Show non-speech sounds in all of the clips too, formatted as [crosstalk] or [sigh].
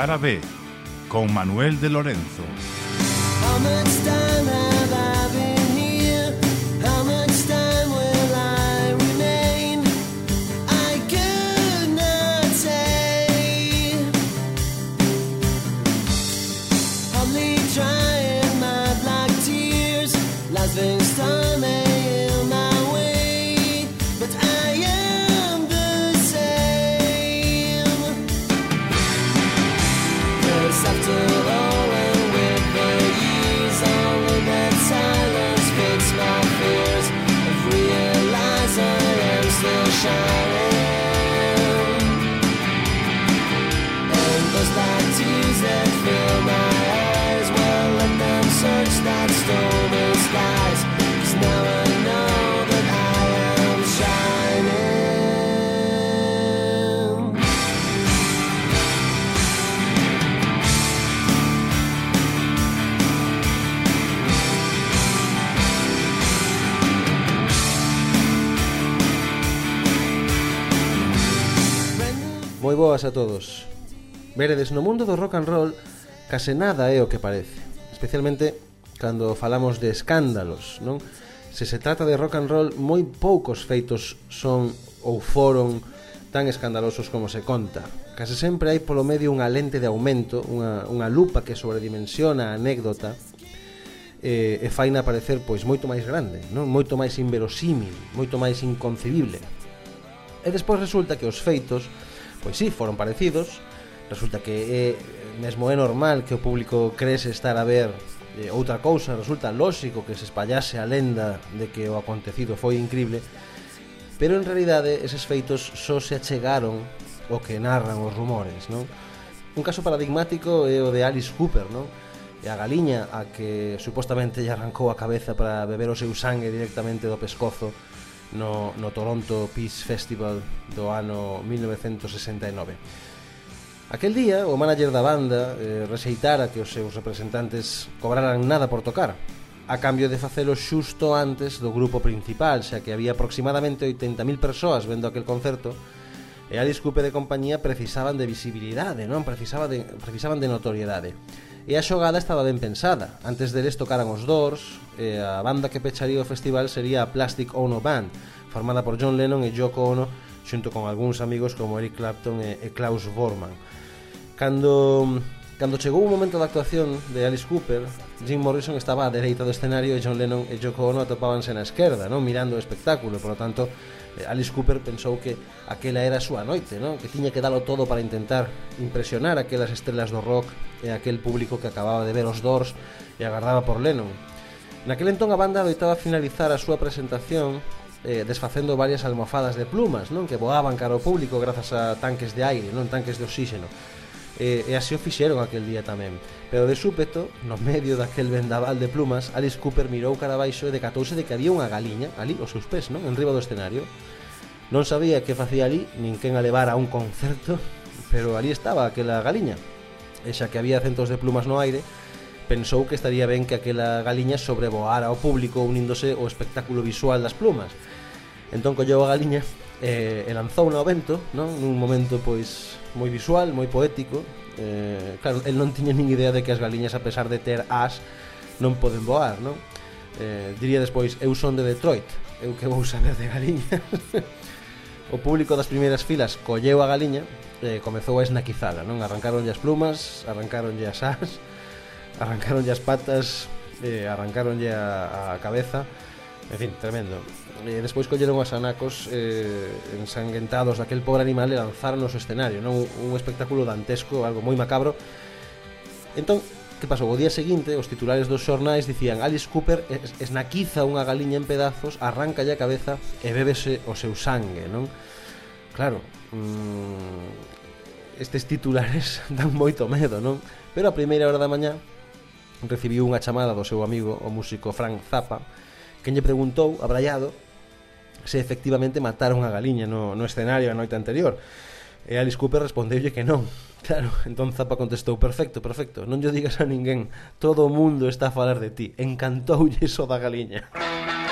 Cara con Manuel de Lorenzo. moi boas a todos. Veredes, no mundo do rock and roll case nada é o que parece, especialmente cando falamos de escándalos, non? Se se trata de rock and roll, moi poucos feitos son ou foron tan escandalosos como se conta. Case sempre hai polo medio unha lente de aumento, unha, unha lupa que sobredimensiona a anécdota e, e faina parecer pois moito máis grande, non? moito máis inverosímil, moito máis inconcebible. E despois resulta que os feitos Pois sí, foron parecidos Resulta que é, mesmo é normal que o público crese estar a ver eh, outra cousa Resulta lóxico que se espallase a lenda de que o acontecido foi incrible Pero en realidade eses feitos só se achegaron o que narran os rumores, non? Un caso paradigmático é o de Alice Cooper, non? e a galiña a que supostamente lle arrancou a cabeza para beber o seu sangue directamente do pescozo no, no Toronto Peace Festival do ano 1969. Aquel día, o manager da banda eh, rexeitara que os seus representantes cobraran nada por tocar, a cambio de facelo xusto antes do grupo principal, xa que había aproximadamente 80.000 persoas vendo aquel concerto, e a disculpe de compañía precisaban de visibilidade, non precisaban de, precisaban de notoriedade. E a xogada estaba ben pensada. Antes deles tocaran os Doors, e a banda que pecharía o festival sería a Plastic Ono Band, formada por John Lennon e Yoko Ono, xunto con algúns amigos como Eric Clapton e, e Klaus Bormann. Cando Cando chegou o momento da actuación de Alice Cooper, Jim Morrison estaba á dereita do escenario e John Lennon e Yoko Ono atopábanse na esquerda, non mirando o espectáculo, por lo tanto, Eh, Alice Cooper pensou que aquela era a súa noite, non? que tiña que dalo todo para intentar impresionar aquelas estrelas do rock e aquel público que acababa de ver os Doors e agardaba por Lennon. Naquel entón a banda adoitaba finalizar a súa presentación eh, desfacendo varias almofadas de plumas non que voaban cara ao público grazas a tanques de aire, non tanques de oxígeno. Eh, e así o fixeron aquel día tamén. Pero de súpeto, no medio daquel vendaval de plumas, Alice Cooper mirou cara baixo e decatouse de que había unha galiña ali aos seus pés, non? En riba do escenario. Non sabía que facía ali, nin quen a levar a un concerto, [laughs] pero ali estaba aquela galiña. E xa que había centos de plumas no aire, pensou que estaría ben que aquela galiña sobrevoara ao público uníndose ao espectáculo visual das plumas. Entón colleu a galiña eh, e, e lanzou ao vento, non? Nun momento pois moi visual, moi poético eh, Claro, el non tiña nin idea de que as galiñas a pesar de ter as non poden voar, non? Eh, diría despois, eu son de Detroit Eu que vou saber de galiñas [laughs] O público das primeiras filas colleu a galiña eh, Comezou a esnaquizala, non? Arrancaronlle as plumas, arrancaronlle as as [laughs] Arrancaronlle as patas, eh, arrancaronlle a, a cabeza En fin, tremendo e despois colleron os anacos eh, ensanguentados daquel pobre animal e lanzaron o escenario non? un espectáculo dantesco, algo moi macabro entón, que pasou? O día seguinte, os titulares dos xornais dicían Alice Cooper esnaquiza unha galiña en pedazos, arranca a cabeza e bébese o seu sangue, non? Claro, mmm, estes titulares [laughs] dan moito medo, non? Pero a primeira hora da mañá recibiu unha chamada do seu amigo, o músico Frank Zappa, quen lle preguntou, abrallado, se efectivamente mataron a galiña no, no escenario a noite anterior. E Alice Cooper respondeulle que non. [laughs] Claro, entón Zappa contestou, perfecto, perfecto, non lle digas a ninguén, todo o mundo está a falar de ti, encantoulle iso da galiña. Música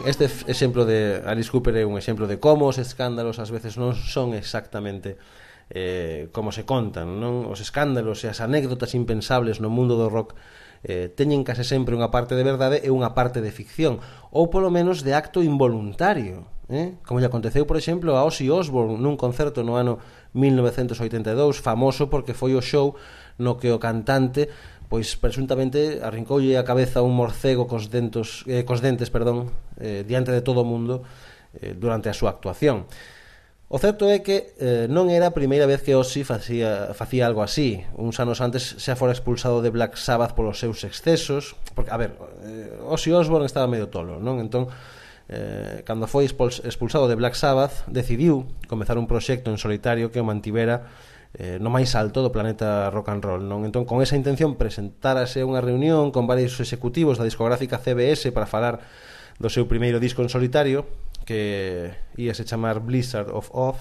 fin, este exemplo de Alice Cooper é un exemplo de como os escándalos ás veces non son exactamente eh, como se contan, non? Os escándalos e as anécdotas impensables no mundo do rock eh, teñen case sempre unha parte de verdade e unha parte de ficción, ou polo menos de acto involuntario, eh? como lle aconteceu, por exemplo, a Ozzy Osbourne nun concerto no ano 1982, famoso porque foi o show no que o cantante pois presuntamente arrincoulle a cabeza un morcego cos dentos eh, cos dentes, perdón, eh, diante de todo o mundo eh, durante a súa actuación. O certo é que eh, non era a primeira vez que Ozzy facía, facía algo así. Uns anos antes xa fora expulsado de Black Sabbath polos seus excesos. Porque, a ver, eh, Ozzy Osbourne estaba medio tolo, non? Entón, eh, cando foi expulsado de Black Sabbath, decidiu comezar un proxecto en solitario que o mantivera eh, no máis alto do planeta rock and roll non entón con esa intención presentárase unha reunión con varios executivos da discográfica CBS para falar do seu primeiro disco en solitario que íase chamar Blizzard of Oz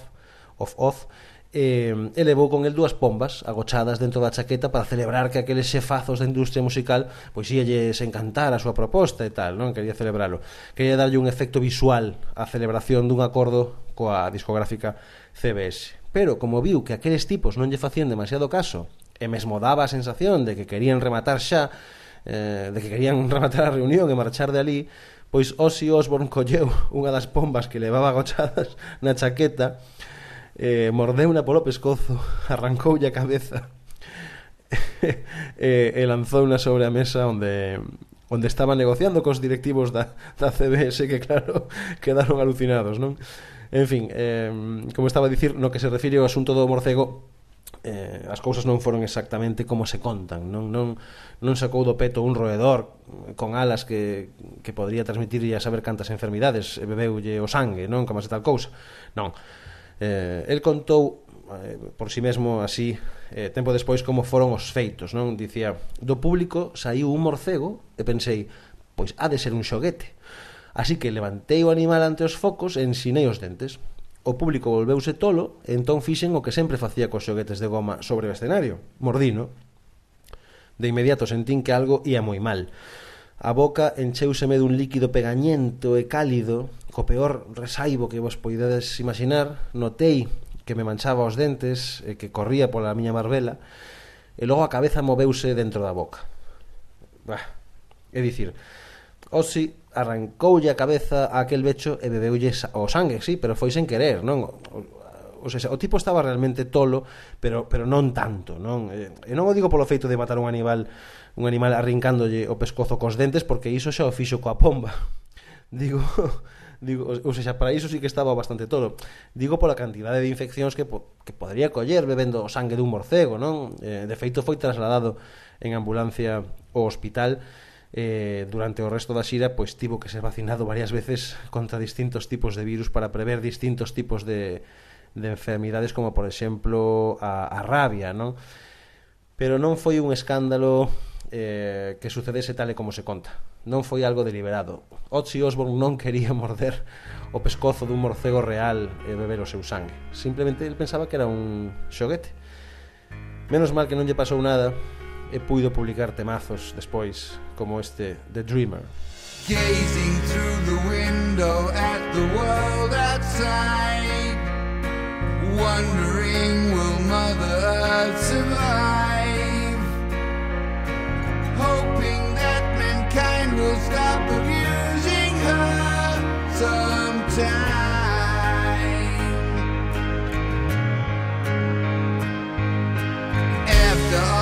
of Oz eh, e levou con el dúas pombas agochadas dentro da chaqueta para celebrar que aqueles xefazos da industria musical pois íalles encantar a súa proposta e tal, non? Quería celebrarlo. Quería darlle un efecto visual á celebración dun acordo coa discográfica CBS. Pero como viu que aqueles tipos non lle facían demasiado caso e mesmo daba a sensación de que querían rematar xa, eh, de que querían [laughs] rematar a reunión e marchar de ali, pois Ozzy Osbourne [laughs] colleu unha das pombas que levaba agochadas [laughs] na chaqueta eh, mordeuna polo pescozo, arrancoulle a cabeza e, e unha sobre a mesa onde onde estaban negociando cos directivos da, da CBS que claro quedaron alucinados, non? En fin, eh, como estaba a dicir, no que se refire ao asunto do morcego, eh, as cousas non foron exactamente como se contan non, non, non sacou do peto un roedor con alas que, que podría transmitirlle a saber cantas enfermidades e bebeulle o sangue, non como se tal cousa non. Eh, el contou eh, por si sí mesmo así eh, tempo despois como foron os feitos non? Dicía, do público saiu un morcego e pensei, pois ha de ser un xoguete Así que levantei o animal ante os focos e ensinei os dentes. O público volveuse tolo e entón fixen o que sempre facía cos xoguetes de goma sobre o escenario, mordino. De inmediato sentín que algo ía moi mal. A boca encheuseme dun líquido pegañento e cálido, co peor resaibo que vos poidedes imaginar, notei que me manchaba os dentes e que corría pola miña marbela, e logo a cabeza moveuse dentro da boca. Bah, é dicir, Osi arrancoulle a cabeza a aquel becho e bebeulle o sangue, sí, pero foi sen querer, non? O, o, sea, o tipo estaba realmente tolo, pero pero non tanto, non? E non o digo polo feito de matar un animal un animal arrincándolle o pescozo cos dentes porque iso xa o fixo coa pomba. [laughs] Digo, [laughs] digo, ou seja, para iso sí que estaba bastante tolo. Digo pola cantidade de infeccións que, po, que podría coller bebendo o sangue dun morcego, non? Eh, de feito foi trasladado en ambulancia ao hospital eh, durante o resto da xira pois tivo que ser vacinado varias veces contra distintos tipos de virus para prever distintos tipos de, de enfermidades como por exemplo a, a rabia non? pero non foi un escándalo eh, que sucedese tal e como se conta. Non foi algo deliberado. Ozzy Osbourne non quería morder o pescozo dun morcego real e beber o seu sangue. Simplemente ele pensaba que era un xoguete. Menos mal que non lle pasou nada e puido publicar temazos despois. como este, The Dreamer. Gazing through the window at the world outside, wondering will Mother Earth survive, hoping that mankind will stop abusing her sometime. the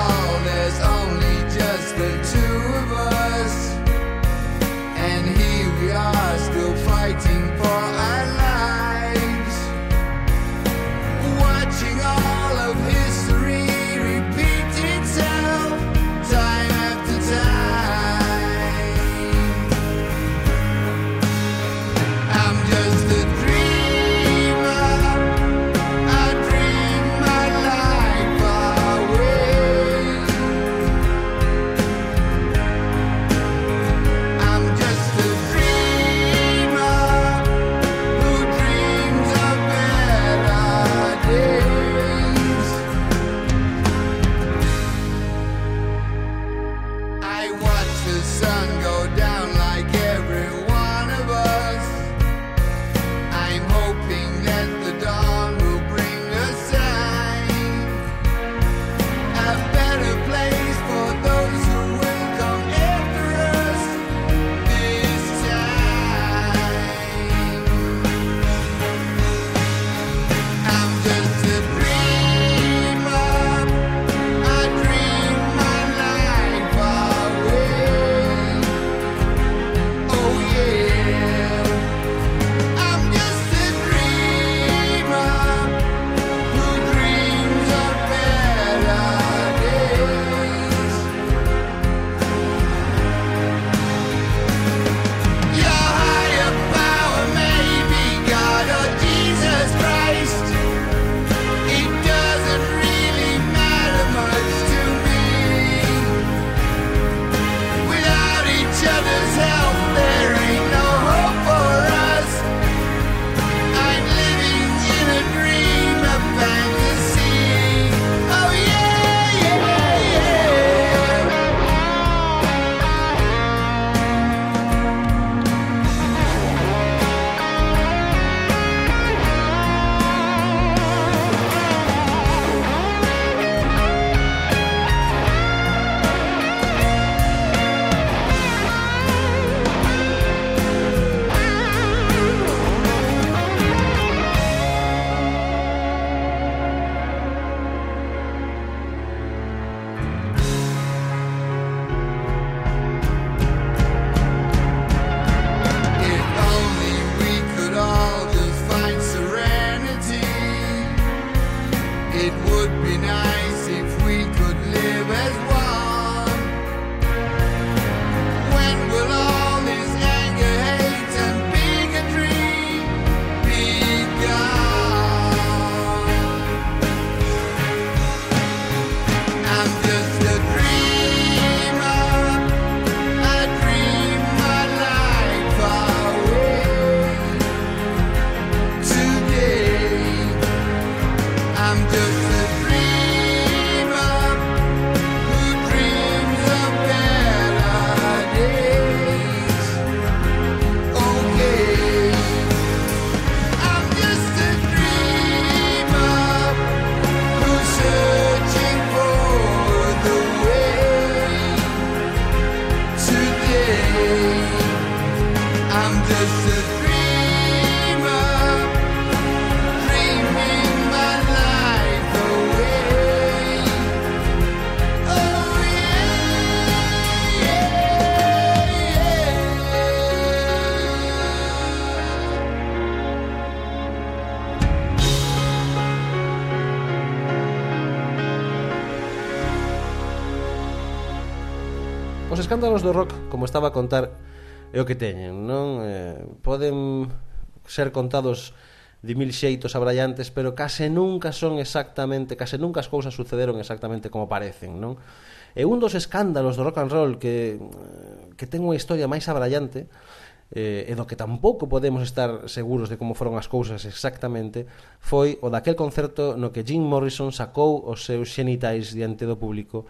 escándalos do rock, como estaba a contar, é o que teñen, non? Eh, poden ser contados de mil xeitos abrallantes, pero case nunca son exactamente, case nunca as cousas sucederon exactamente como parecen, non? E un dos escándalos do rock and roll que, eh, que ten unha historia máis abrallante eh, e do que tampouco podemos estar seguros de como foron as cousas exactamente foi o daquel concerto no que Jim Morrison sacou os seus xenitais diante do público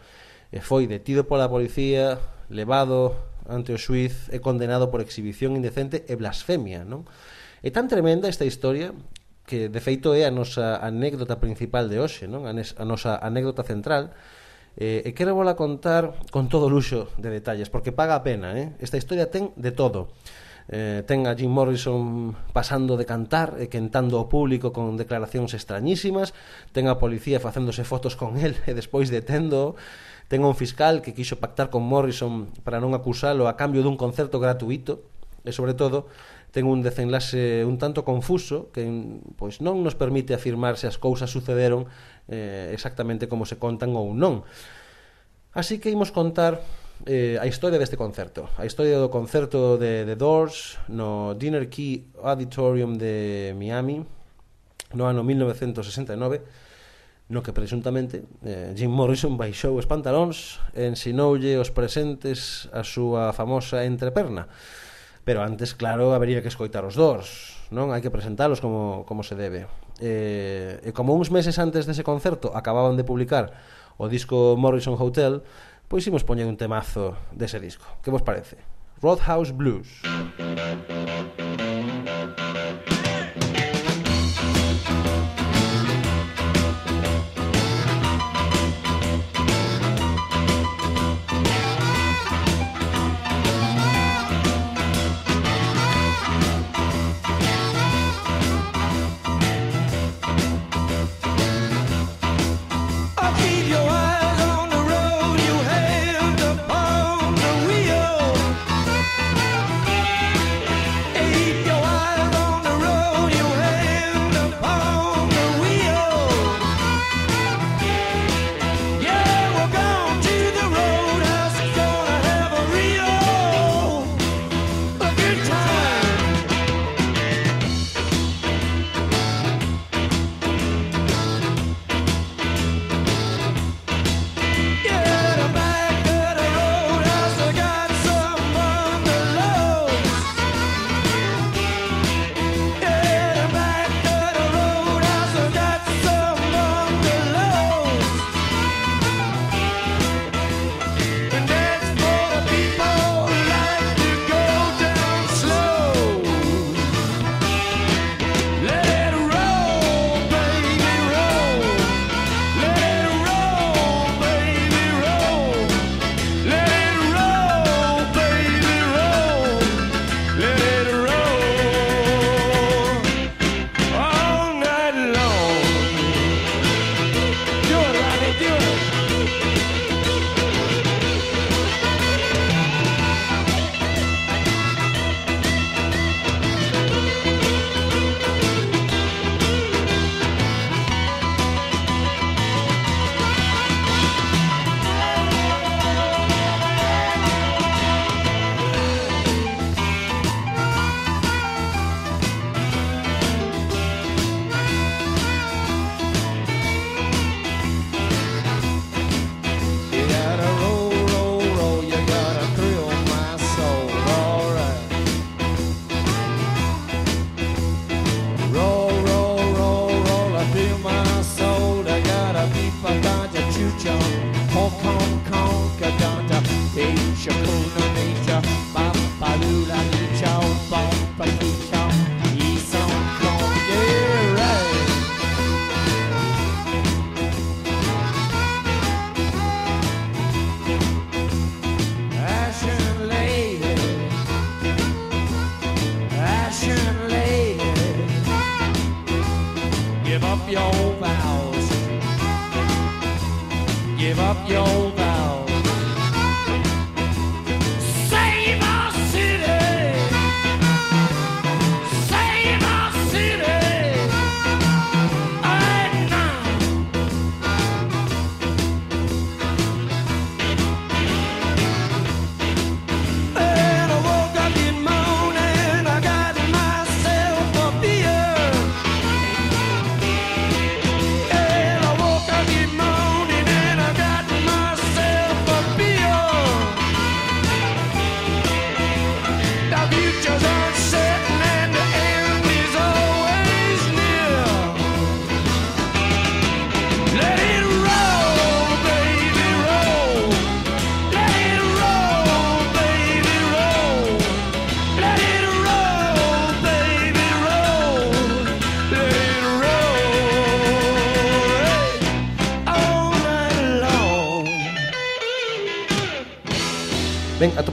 e foi detido pola policía, levado ante o xuiz e condenado por exhibición indecente e blasfemia, non? É tan tremenda esta historia que de feito é a nosa anécdota principal de hoxe, non? A, a nosa anécdota central, Eh, e quero vola contar con todo luxo de detalles, porque paga a pena, eh? Esta historia ten de todo. Eh, ten a Jim Morrison pasando de cantar e quentando ao público con declaracións extrañísimas, ten a policía facéndose fotos con [laughs] el e despois detendo Ten un fiscal que quixo pactar con Morrison para non acusalo a cambio dun concerto gratuito e, sobre todo, ten un desenlace un tanto confuso que pois non nos permite afirmar se as cousas sucederon eh, exactamente como se contan ou non. Así que imos contar eh, a historia deste concerto, a historia do concerto de The Doors no Dinner Key Auditorium de Miami no ano 1969 no que presuntamente eh, Jim Morrison baixou os pantalóns e ensinoulle os presentes a súa famosa entreperna. Pero antes, claro, habería que escoitar os dous, non? Hai que presentalos como, como se debe. Eh, e como uns meses antes dese concerto acababan de publicar o disco Morrison Hotel, pois imos poñer un temazo dese disco. Que vos parece? Roadhouse Blues.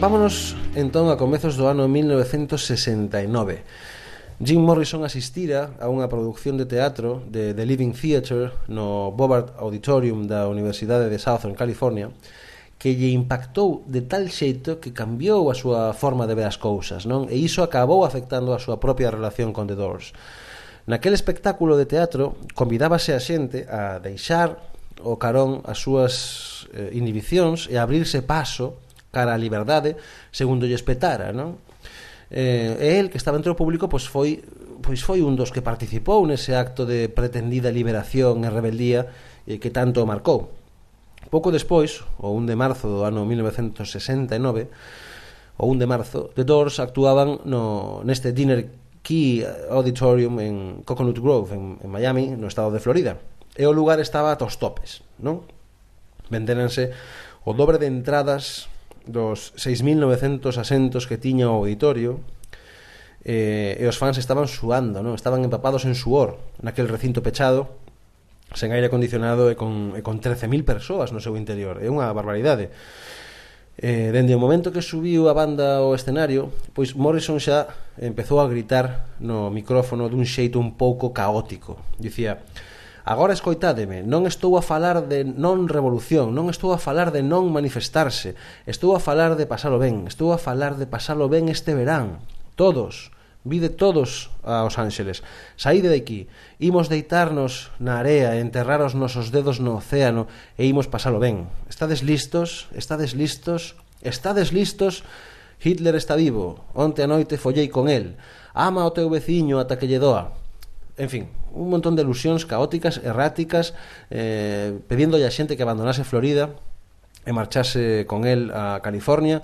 Vámonos entón a comezos do ano 1969. Jim Morrison asistira a unha produción de teatro de The Living Theatre no Bobart Auditorium da Universidade de Southern California que lle impactou de tal xeito que cambiou a súa forma de ver as cousas, non? E iso acabou afectando a súa propia relación con The Doors. Naquel espectáculo de teatro convidábase a xente a deixar o carón as súas eh, inhibicións e abrirse paso cara a liberdade segundo lle espetara, non? Eh, e el que estaba entre o público pois foi pois foi un dos que participou nese acto de pretendida liberación e rebeldía eh, que tanto o marcou. Pouco despois, o 1 de marzo do ano 1969, o 1 de marzo, The Doors actuaban no, neste Dinner Key Auditorium en Coconut Grove, en, en Miami, no estado de Florida. E o lugar estaba aos topes, non? Venderanse o dobre de entradas dos 6.900 asentos que tiña o auditorio eh, e os fans estaban suando, non? estaban empapados en suor naquel recinto pechado sen aire acondicionado e con, e con 13.000 persoas no seu interior. É unha barbaridade. Eh, dende o momento que subiu a banda ao escenario, pois Morrison xa empezou a gritar no micrófono dun xeito un pouco caótico. Dicía, Agora escoitádeme, non estou a falar de non revolución, non estou a falar de non manifestarse, estou a falar de pasalo ben, estou a falar de pasalo ben este verán. Todos, vide todos aos ángeles. Saíde de aquí, imos deitarnos na area, enterrar os nosos dedos no océano e imos pasalo ben. Estades listos, estades listos, estades listos, Hitler está vivo, onte a noite follei con el, ama o teu veciño ata que lle doa. En fin, un montón de ilusións caóticas, erráticas, eh, pedíndolle a xente que abandonase Florida e marchase con el a California.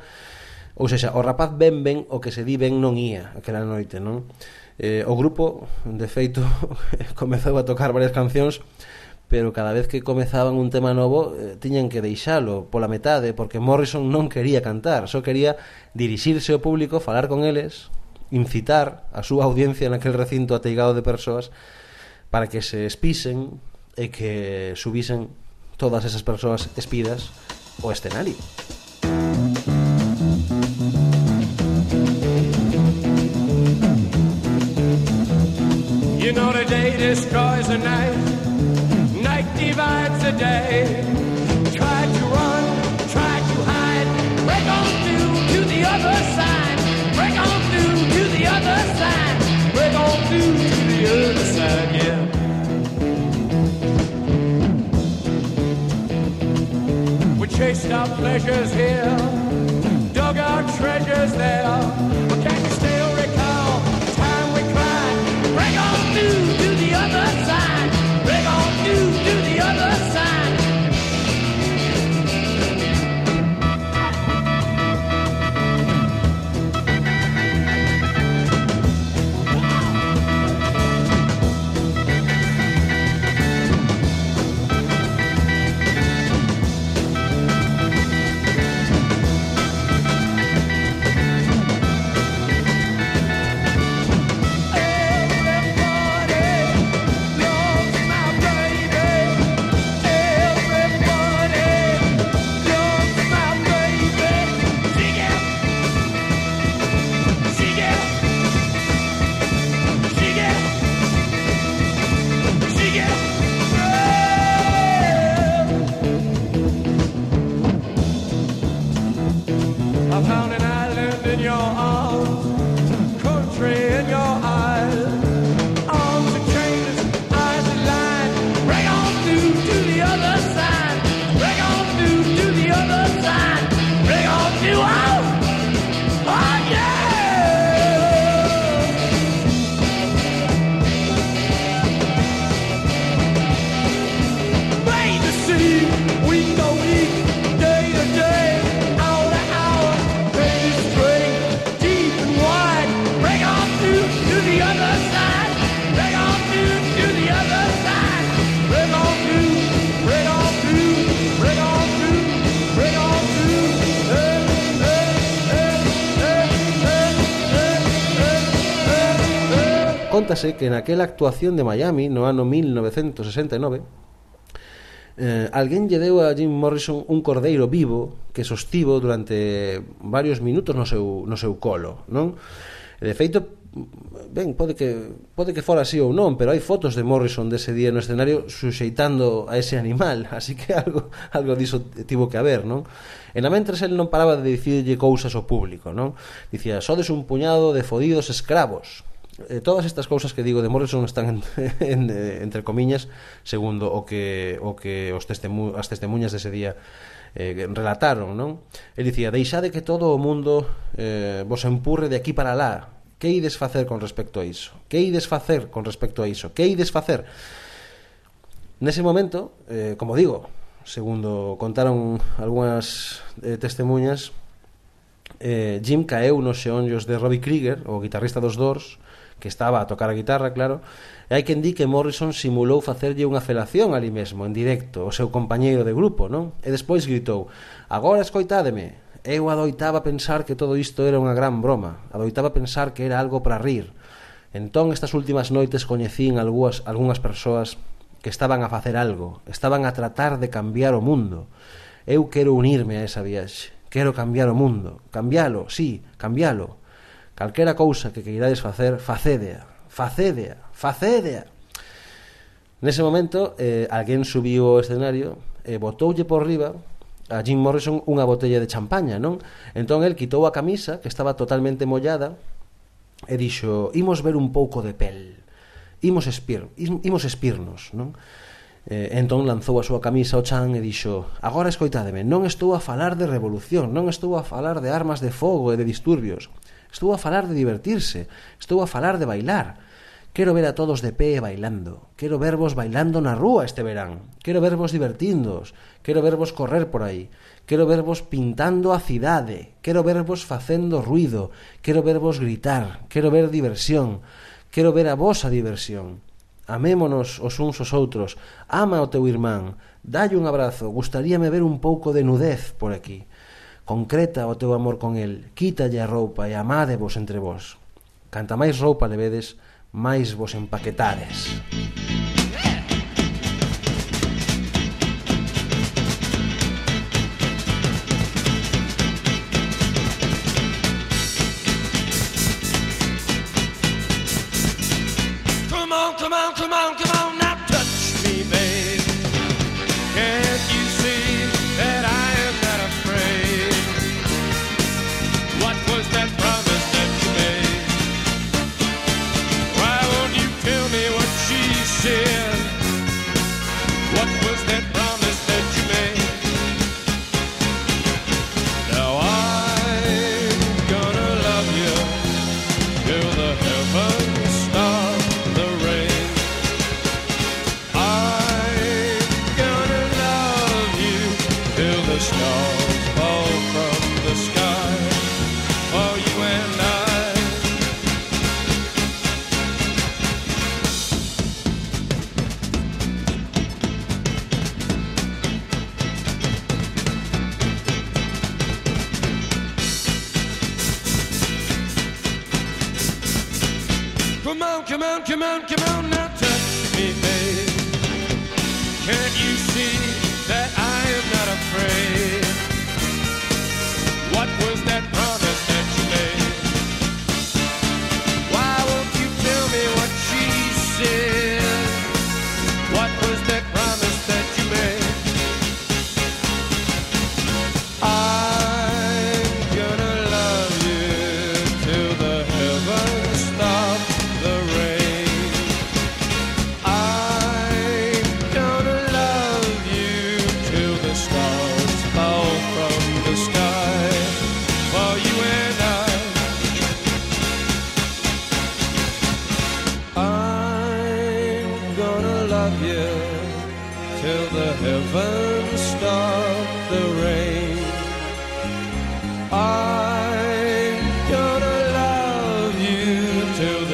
Ou seja, o rapaz ben ben o que se di ben non ía aquela noite, non? Eh, o grupo, de feito, [laughs] comezou a tocar varias cancións pero cada vez que comezaban un tema novo eh, tiñan que deixalo pola metade porque Morrison non quería cantar, só quería dirixirse ao público, falar con eles, incitar a súa audiencia naquel recinto ateigado de persoas para que se espisen e que subisen todas esas persoas espidas o escenario. You know the day destroys the night, night divides the day. Chased our pleasures here, dug our treasures there. Lembrase que naquela actuación de Miami no ano 1969 eh, alguén lle deu a Jim Morrison un cordeiro vivo que sostivo durante varios minutos no seu, no seu colo, non? E de feito, ben, pode que, pode que fora así ou non, pero hai fotos de Morrison dese día no escenario suxeitando a ese animal, [laughs] así que algo, algo diso tivo que haber, non? E na mentres el non paraba de dicirlle cousas ao público, non? Dicía, sodes un puñado de fodidos escravos, eh, todas estas cousas que digo de Morrison están en, [laughs] en, eh, entre comiñas segundo o que o que os testemu, as testemunhas dese día eh, relataron, non? El dicía, deixade que todo o mundo eh, vos empurre de aquí para lá. Que ides facer con respecto a iso? Que ides facer con respecto a iso? Que ides facer? Nese momento, eh, como digo, segundo contaron algunhas eh, testemunhas, eh, Jim caeu nos xeonllos de Robbie Krieger, o guitarrista dos Doors, que estaba a tocar a guitarra, claro, e hai quen di que Morrison simulou facerlle unha felación ali mesmo, en directo, o seu compañeiro de grupo, non? E despois gritou, agora escoitádeme, eu adoitaba pensar que todo isto era unha gran broma, adoitaba pensar que era algo para rir. Entón, estas últimas noites coñecín algúas, algunhas persoas que estaban a facer algo, estaban a tratar de cambiar o mundo. Eu quero unirme a esa viaxe. Quero cambiar o mundo. Cambialo, sí, cambialo. Calquera cousa que queirades facer, facédea, facédea, facédea. Nese momento, eh, alguén subiu o escenario e eh, botoulle por riba a Jim Morrison unha botella de champaña, non? Entón el quitou a camisa, que estaba totalmente mollada, e dixo, imos ver un pouco de pel, imos, espir, imos espirnos, non? Eh, entón lanzou a súa camisa ao chan e dixo Agora escoitádeme, non estou a falar de revolución, non estou a falar de armas de fogo e de disturbios. Estou a falar de divertirse, estou a falar de bailar. Quero ver a todos de pé bailando. Quero vervos bailando na rúa este verán. Quero vervos divertindos. Quero vervos correr por aí. Quero vervos pintando a cidade. Quero vervos facendo ruido. Quero vervos gritar. Quero ver diversión. Quero ver a vosa diversión amémonos os uns os outros, ama o teu irmán, dalle un abrazo, gustaríame ver un pouco de nudez por aquí. Concreta o teu amor con el, quítalle a roupa e amádevos entre vós. Canta máis roupa levedes, máis vos empaquetades. Música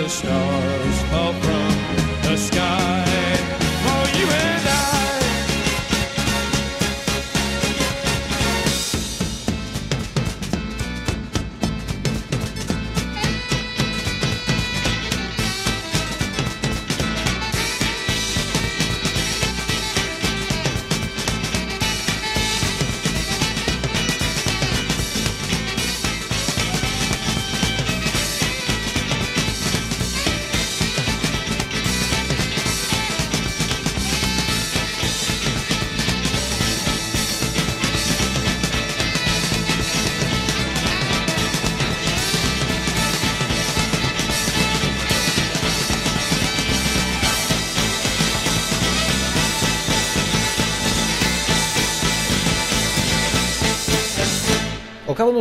the stars fall from the sky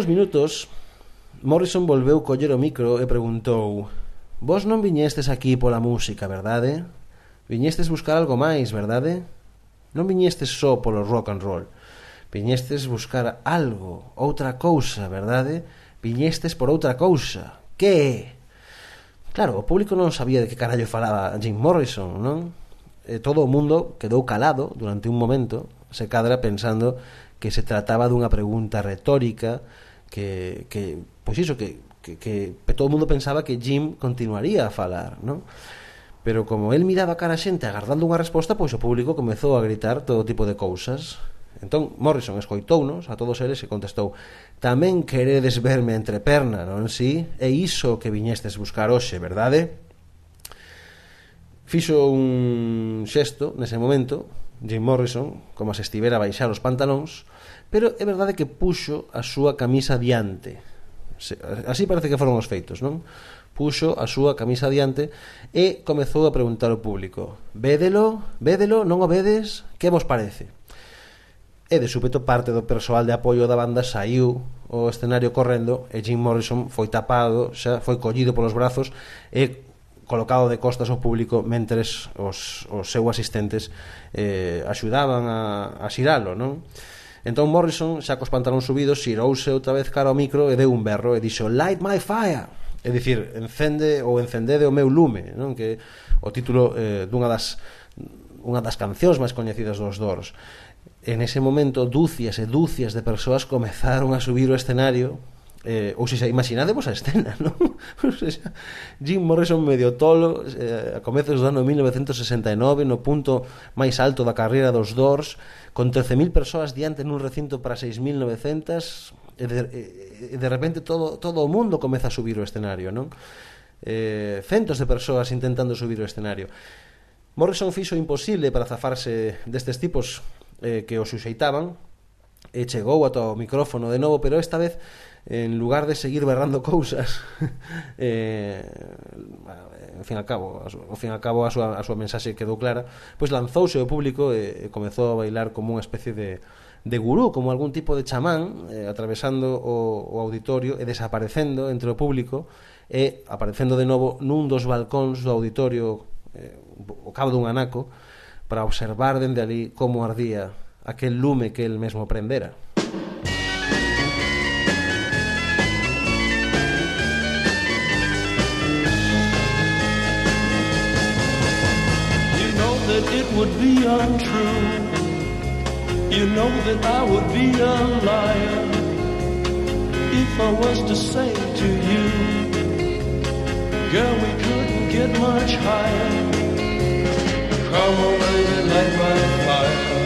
poucos minutos, Morrison volveu coller o micro e preguntou Vos non viñestes aquí pola música, verdade? Viñestes buscar algo máis, verdade? Non viñestes só polo rock and roll. Viñestes buscar algo, outra cousa, verdade? Viñestes por outra cousa. Que é? Claro, o público non sabía de que carallo falaba Jim Morrison, non? E todo o mundo quedou calado durante un momento, se cadra pensando que se trataba dunha pregunta retórica que, que pois iso, que, que, que todo o mundo pensaba que Jim continuaría a falar, non? Pero como el miraba cara a xente agardando unha resposta, pois o público comezou a gritar todo tipo de cousas. Entón, Morrison escoitounos a todos eles e contestou Tamén queredes verme entre perna, non si? É iso que viñestes buscar hoxe, verdade? Fixo un xesto nese momento Jim Morrison, como se estivera a baixar os pantalóns, pero é verdade que puxo a súa camisa diante. Así parece que foron os feitos, non? Puxo a súa camisa diante e comezou a preguntar ao público Védelo, védelo, non o vedes? Que vos parece? E de súpeto parte do persoal de apoio da banda saiu o escenario correndo e Jim Morrison foi tapado, xa foi collido polos brazos e colocado de costas ao público mentres os, os seus asistentes eh, axudaban a, a xiralo, non? Entón Morrison, xa cos pantalóns subidos, xirouse outra vez cara ao micro e deu un berro e dixo «Light my fire!» É dicir, encende ou encendede o meu lume, non? Que o título eh, dunha das unha das cancións máis coñecidas dos Doors. En ese momento, dúcias e dúcias de persoas comezaron a subir o escenario Eh, ou se xa imaginadevos a escena, [laughs] non? Ou seja, Jim Morrison medio tolo eh, a comezos do ano 1969 no punto máis alto da carreira dos Doors con 13.000 persoas diante nun recinto para 6.900 e de, e de repente todo, todo o mundo comeza a subir o escenario, non? Eh, centos de persoas intentando subir o escenario. Morrison fixo imposible para zafarse destes tipos eh, que o suxeitaban e chegou ata o micrófono de novo, pero esta vez en lugar de seguir berrando cousas [laughs] eh, en fin al cabo ao fin al cabo a súa, a súa mensaxe quedou clara pois lanzouse ao público e, e comezou a bailar como unha especie de de gurú, como algún tipo de chamán eh, atravesando o, o auditorio e desaparecendo entre o público e aparecendo de novo nun dos balcóns do auditorio eh, o cabo dun anaco para observar dende ali como ardía aquel lume que el mesmo prendera. It would be untrue. You know that I would be a liar if I was to say to you, girl, we couldn't get much higher. Come on, baby, light my fire.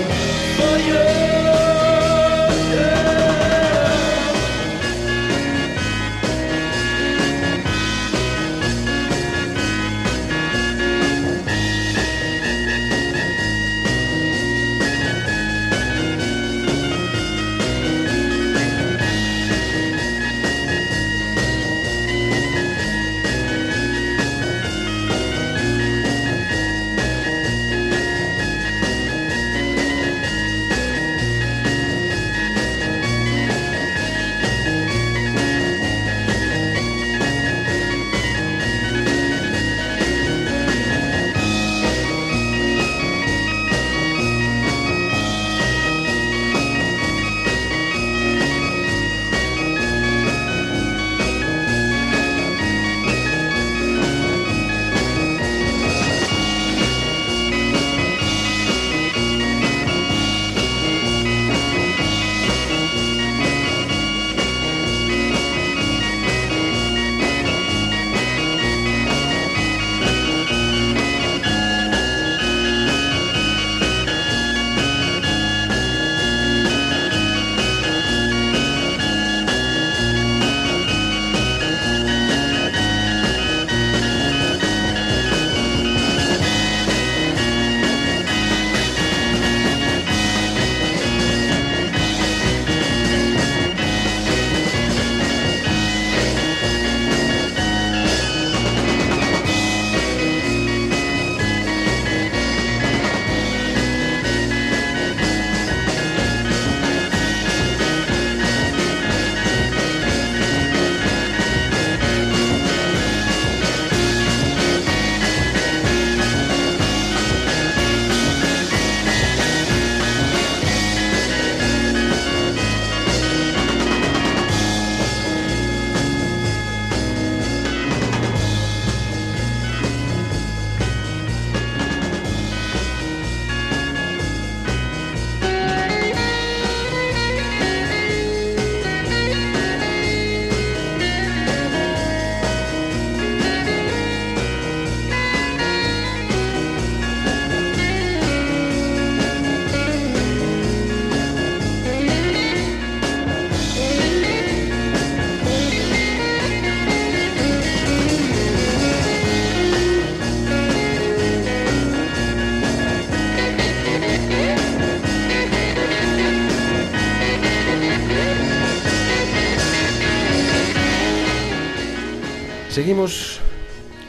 Seguimos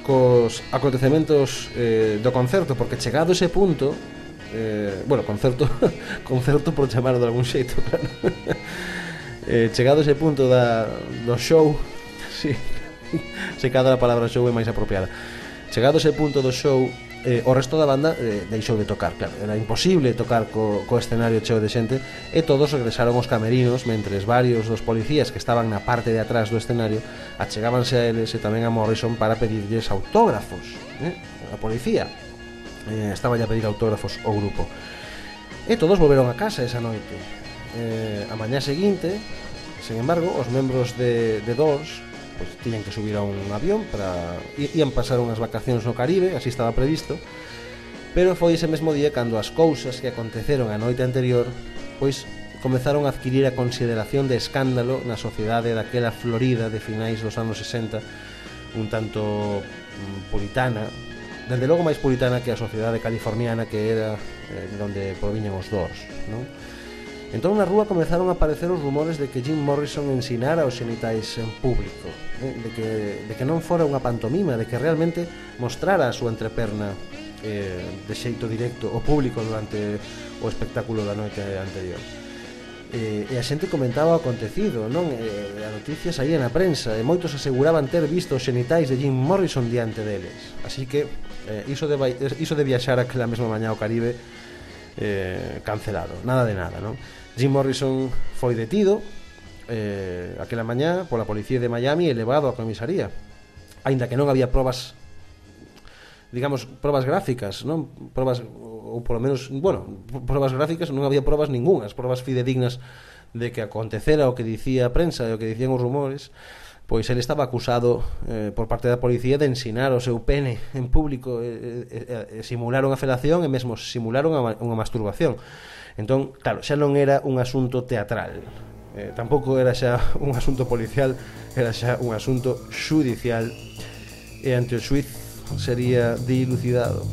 cos acontecementos eh, do concerto porque chegado ese punto eh, bueno, concerto [laughs] concerto por chamar de algún xeito [laughs] claro. Eh, chegado ese punto da, do show si, [laughs] sí, se cada a palabra show é máis apropiada. Chegado ese punto do show eh, o resto da banda eh, deixou de tocar claro, era imposible tocar co, co escenario cheo de xente e todos regresaron aos camerinos mentres varios dos policías que estaban na parte de atrás do escenario achegábanse a eles e tamén a Morrison para pedirlles autógrafos eh? a policía eh, estaba a pedir autógrafos ao grupo e todos volveron a casa esa noite eh, a mañá seguinte sen embargo, os membros de, de Doors pois pues, tiñan que subir a un avión para ían pasar unhas vacacións no Caribe, así estaba previsto. Pero foi ese mesmo día cando as cousas que aconteceron a noite anterior pois comezaron a adquirir a consideración de escándalo na sociedade daquela Florida de finais dos anos 60 un tanto mm, puritana dende logo máis puritana que a sociedade californiana que era eh, onde proviñan os dors non? Entón na rúa comezaron a aparecer os rumores de que Jim Morrison ensinara os xenitais en público, eh, de, que, de que non fora unha pantomima, de que realmente mostrara a súa entreperna eh, de xeito directo ao público durante o espectáculo da noite anterior. Eh, e a xente comentaba o acontecido, non? Eh, a noticia saía na prensa e moitos aseguraban ter visto os xenitais de Jim Morrison diante deles. Así que eh, iso, de, iso de viaxar aquela mesma mañá ao Caribe eh, cancelado, nada de nada, non? Jim Morrison foi detido eh, aquela mañá pola policía de Miami e levado á comisaría aínda que non había probas digamos, probas gráficas, non? Probas ou polo menos, bueno, probas gráficas non había probas ningunhas, probas fidedignas de que acontecera o que dicía a prensa e o que dicían os rumores, pois ele estaba acusado eh, por parte da policía de ensinar o seu pene en público e, e, e simular unha felación e mesmo simularon unha, unha masturbación. Entón, claro, xa non era un asunto teatral. Eh, tampouco era xa [laughs] un asunto policial, era xa un asunto xudicial e ante o xuiz sería dilucidado.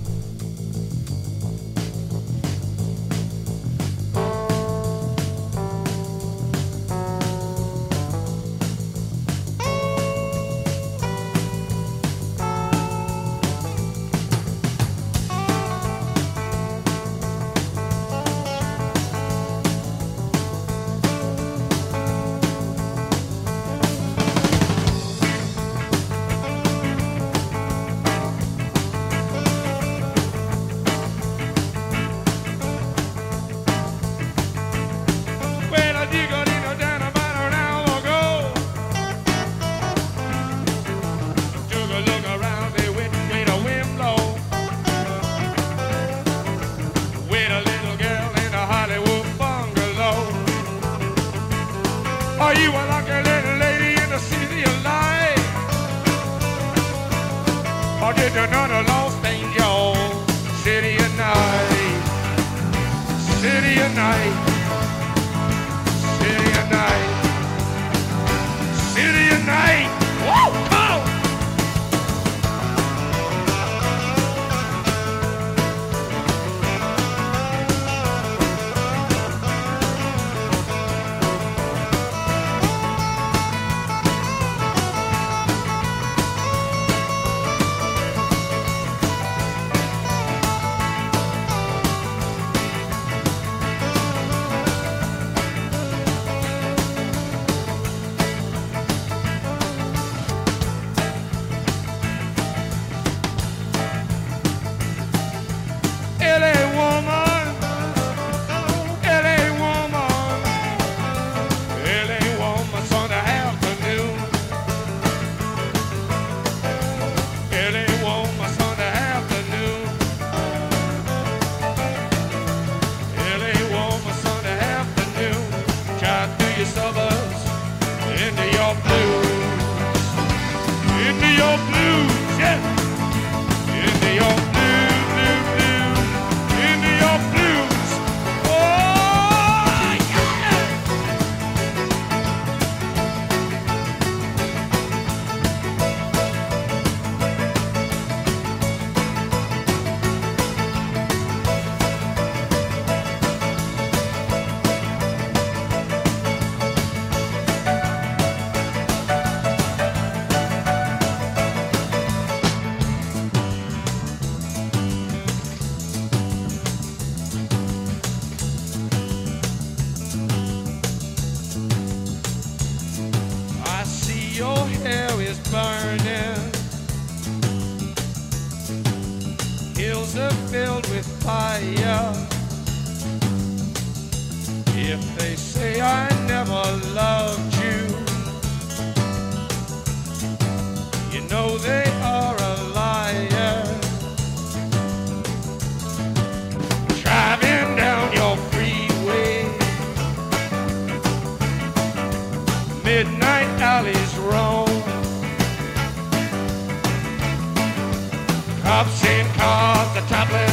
Chaplin.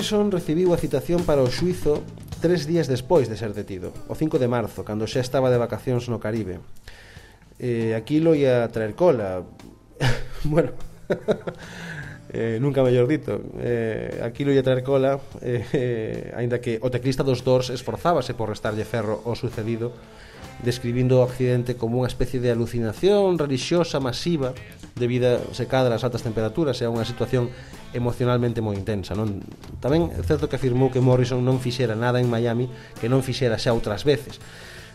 Morrison recibiu a citación para o xuizo tres días despois de ser detido, o 5 de marzo, cando xa estaba de vacacións no Caribe. Eh, aquilo ia traer cola. [laughs] bueno, [laughs] eh, nunca mellor dito eh, aquilo ia traer cola eh, eh, aínda que o teclista dos Dors esforzábase por restarlle ferro o sucedido describindo o accidente como unha especie de alucinación religiosa masiva debido secada das altas temperaturas e a unha situación emocionalmente moi intensa non? tamén é certo que afirmou que Morrison non fixera nada en Miami que non fixera xa outras veces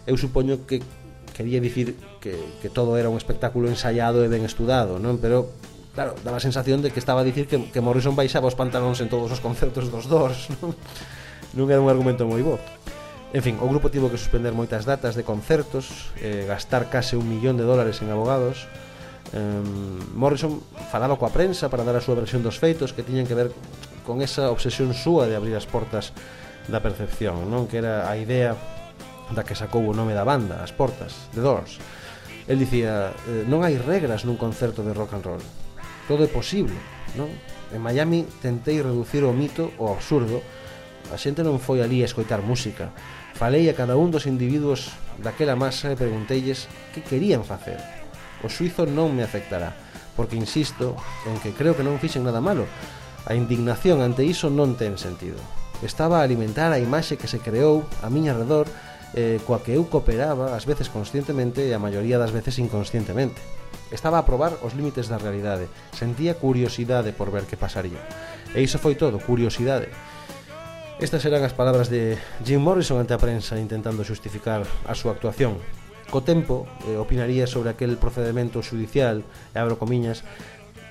eu supoño que quería dicir que, que todo era un espectáculo ensaiado e ben estudado non? pero claro, daba a sensación de que estaba a dicir que, que Morrison baixaba os pantalóns en todos os concertos dos dors [laughs] non, non era un argumento moi bo En fin, o grupo tivo que suspender moitas datas de concertos, eh, gastar case un millón de dólares en abogados. Eh, Morrison falaba coa prensa para dar a súa versión dos feitos que tiñan que ver con esa obsesión súa de abrir as portas da percepción, non que era a idea da que sacou o nome da banda, as portas, The Doors. El dicía, eh, non hai regras nun concerto de rock and roll. Todo é posible, non? En Miami tentei reducir o mito ao absurdo A xente non foi ali a escoitar música. Falei a cada un dos individuos daquela masa e pregunteilles que querían facer. O suizo non me afectará, porque insisto en que creo que non fixen nada malo. A indignación ante iso non ten sentido. Estaba a alimentar a imaxe que se creou a miña redor eh, coa que eu cooperaba ás veces conscientemente e a maioría das veces inconscientemente. Estaba a probar os límites da realidade, sentía curiosidade por ver que pasaría. E iso foi todo, curiosidade. Estas eran as palabras de Jim Morrison ante a prensa intentando xustificar a súa actuación. Co tempo, eh, opinaría sobre aquel procedimento judicial, e abro comiñas,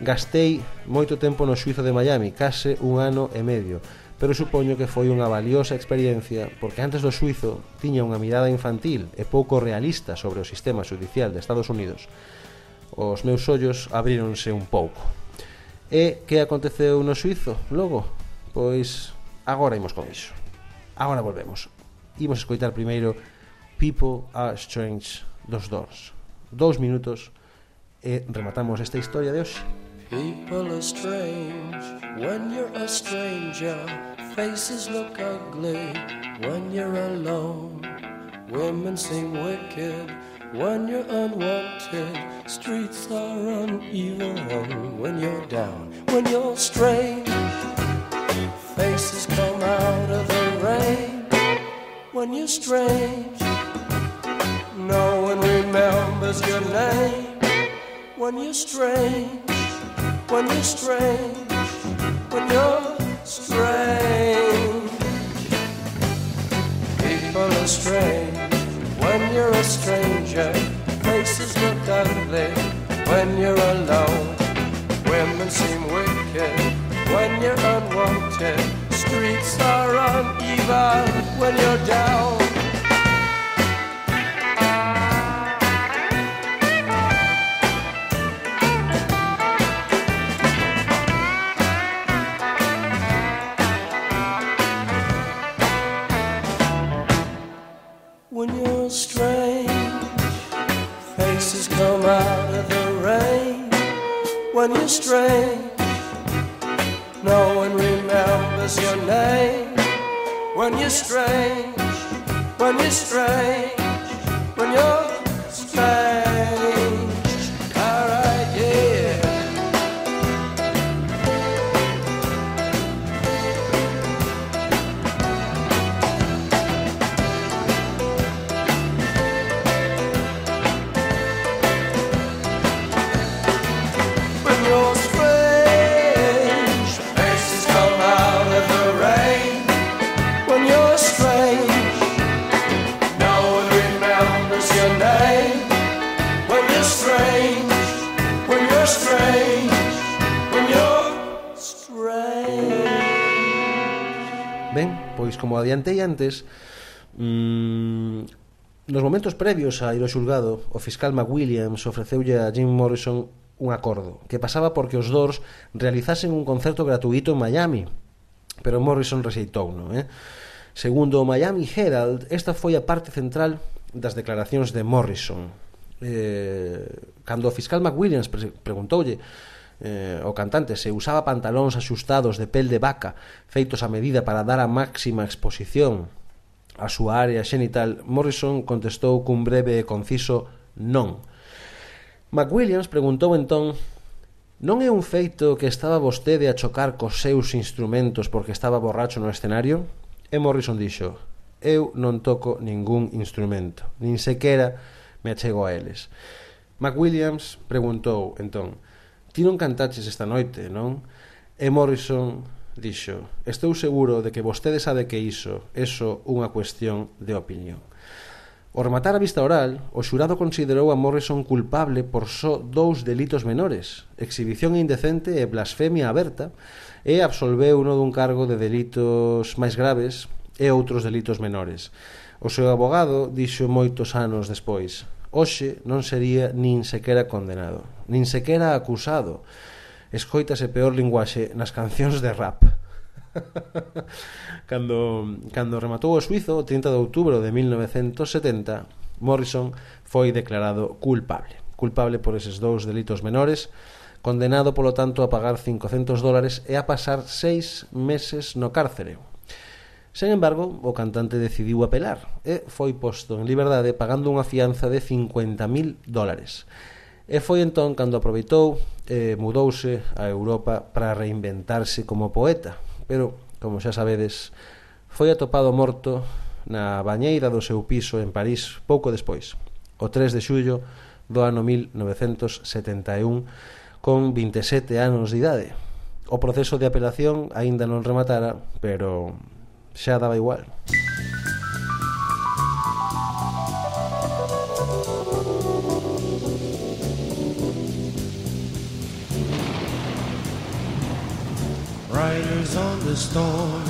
gastei moito tempo no xuizo de Miami, case un ano e medio, pero supoño que foi unha valiosa experiencia porque antes do suizo tiña unha mirada infantil e pouco realista sobre o sistema judicial de Estados Unidos. Os meus ollos abríronse un pouco. E que aconteceu no suizo? Logo, pois Agora imos con iso. Agora volvemos. Imos escoitar primeiro People Are Strange dos Doors. Dous minutos e rematamos esta historia de hoxe. People are strange when you're a stranger. Faces look ugly when you're alone. Women seem wicked when you're unwanted. Streets are uneven when you're down, when you're strange. When you're strange, no one remembers your name. When you're strange when you're strange, when you're strange. People are strange when you're a stranger. Faces look ugly when you're alone. Women seem wicked when you're unwanted. Streets are when you're down. previos a ir ao xulgado, o fiscal McWilliams ofreceulle a Jim Morrison un acordo que pasaba porque os dors realizasen un concerto gratuito en Miami, pero Morrison rexeitou, non? Eh? Segundo o Miami Herald, esta foi a parte central das declaracións de Morrison. Eh, cando o fiscal McWilliams pre preguntoulle eh, o cantante se usaba pantalóns axustados de pel de vaca feitos a medida para dar a máxima exposición a súa área xenital, Morrison contestou cun breve e conciso non. McWilliams preguntou entón Non é un feito que estaba vostede a chocar cos seus instrumentos porque estaba borracho no escenario? E Morrison dixo Eu non toco ningún instrumento, nin sequera me achego a eles. McWilliams preguntou entón Ti non cantaches esta noite, non? E Morrison dixo, estou seguro de que vostede sabe que iso é só unha cuestión de opinión. Ao rematar a vista oral, o xurado considerou a Morrison culpable por só dous delitos menores, exhibición indecente e blasfemia aberta, e absolveu uno dun cargo de delitos máis graves e outros delitos menores. O seu abogado dixo moitos anos despois, hoxe non sería nin sequera condenado, nin sequera acusado, escoitase peor linguaxe nas cancións de rap. [laughs] cando, cando rematou o suizo, o 30 de outubro de 1970, Morrison foi declarado culpable. Culpable por eses dous delitos menores, condenado polo tanto a pagar 500 dólares e a pasar seis meses no cárcere, Sen embargo, o cantante decidiu apelar e foi posto en liberdade pagando unha fianza de 50.000 dólares. E foi entón cando aproveitou e mudouse a Europa para reinventarse como poeta. Pero, como xa sabedes, foi atopado morto na bañeira do seu piso en París pouco despois, o 3 de xullo do ano 1971, con 27 anos de idade. O proceso de apelación aínda non rematara, pero xa daba igual. On the storm.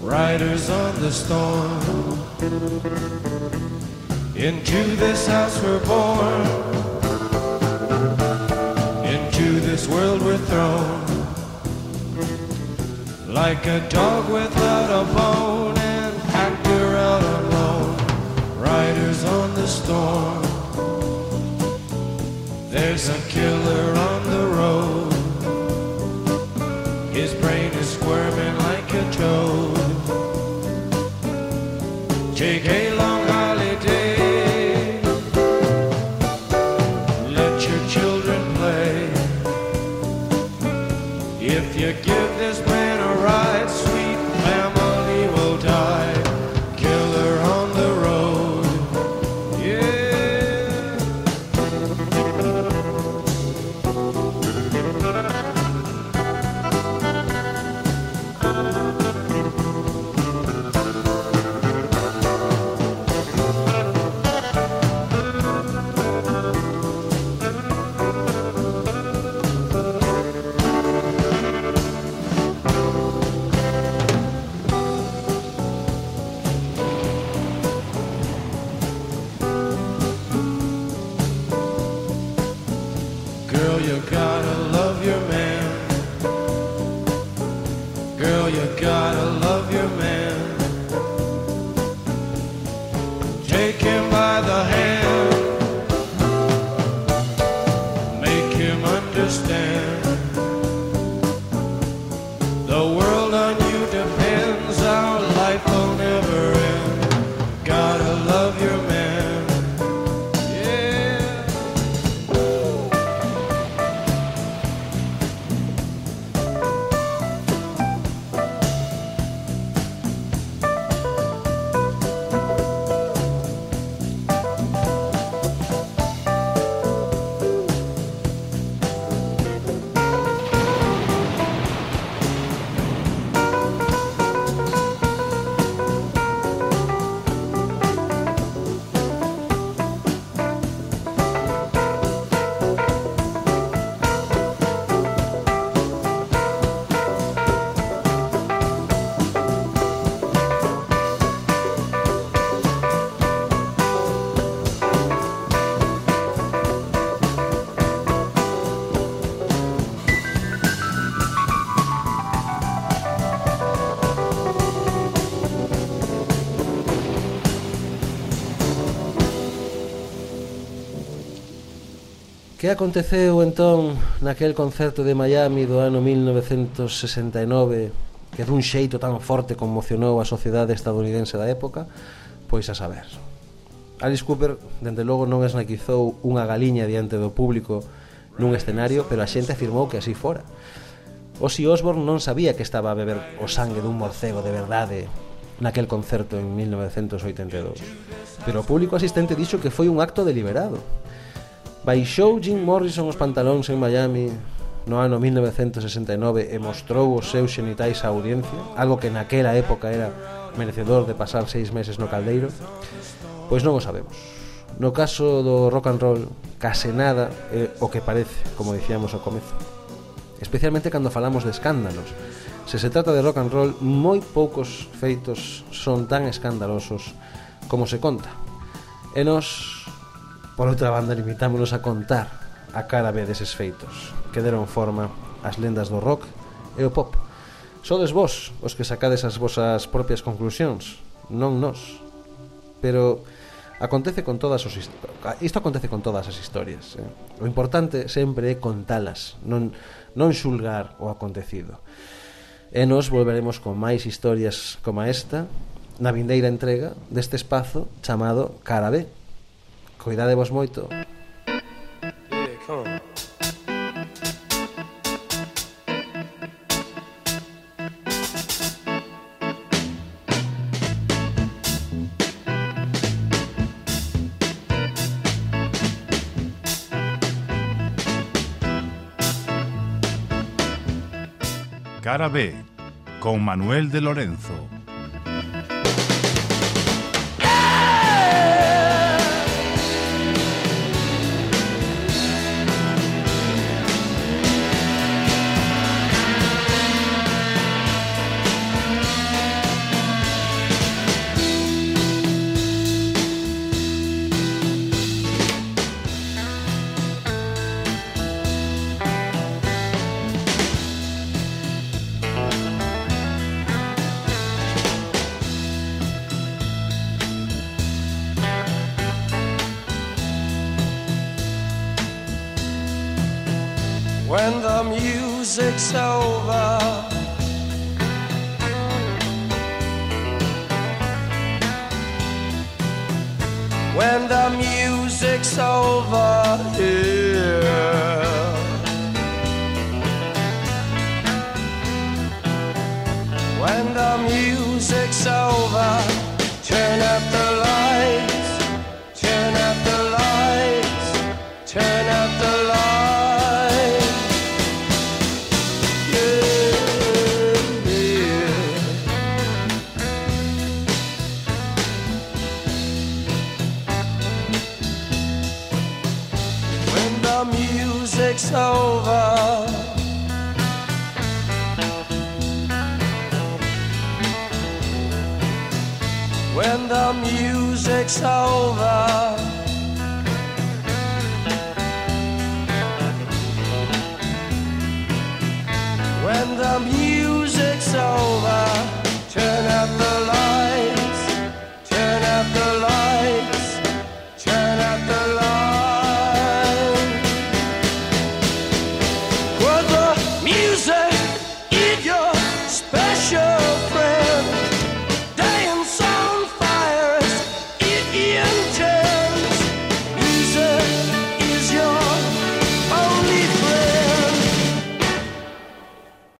Riders on the storm. Into this house we're born. Into this world we're thrown. Like a dog without a bone and actor out alone. Riders on the storm. There's a killer on the road. Que aconteceu entón naquel concerto de Miami do ano 1969 que dun xeito tan forte conmocionou a sociedade estadounidense da época? Pois a saber. Alice Cooper, dende logo, non esnaquizou unha galiña diante do público nun escenario, pero a xente afirmou que así fora. Ozzy Osbourne non sabía que estaba a beber o sangue dun morcego de verdade naquel concerto en 1982. Pero o público asistente dixo que foi un acto deliberado. Baixou Jim Morrison os pantalóns en Miami no ano 1969 e mostrou os seus xenitais á audiencia, algo que naquela época era merecedor de pasar seis meses no caldeiro? Pois non o sabemos. No caso do rock and roll, case nada é o que parece, como dicíamos ao comezo. Especialmente cando falamos de escándalos. Se se trata de rock and roll, moi poucos feitos son tan escandalosos como se conta. E nos Por outra banda, limitámonos a contar a cara B deses feitos que deron forma ás lendas do rock e o pop. Sodes vos os que sacades as vosas propias conclusións, non nós. Pero acontece con todas os isto acontece con todas as historias. Eh? O importante sempre é contalas, non non xulgar o acontecido. E nos volveremos con máis historias como esta na vindeira entrega deste espazo chamado Cara B. Cuidadevos moito. Yeah, come on. Cara B, con Manuel de Lorenzo. When the music's over. When the music's over it's over.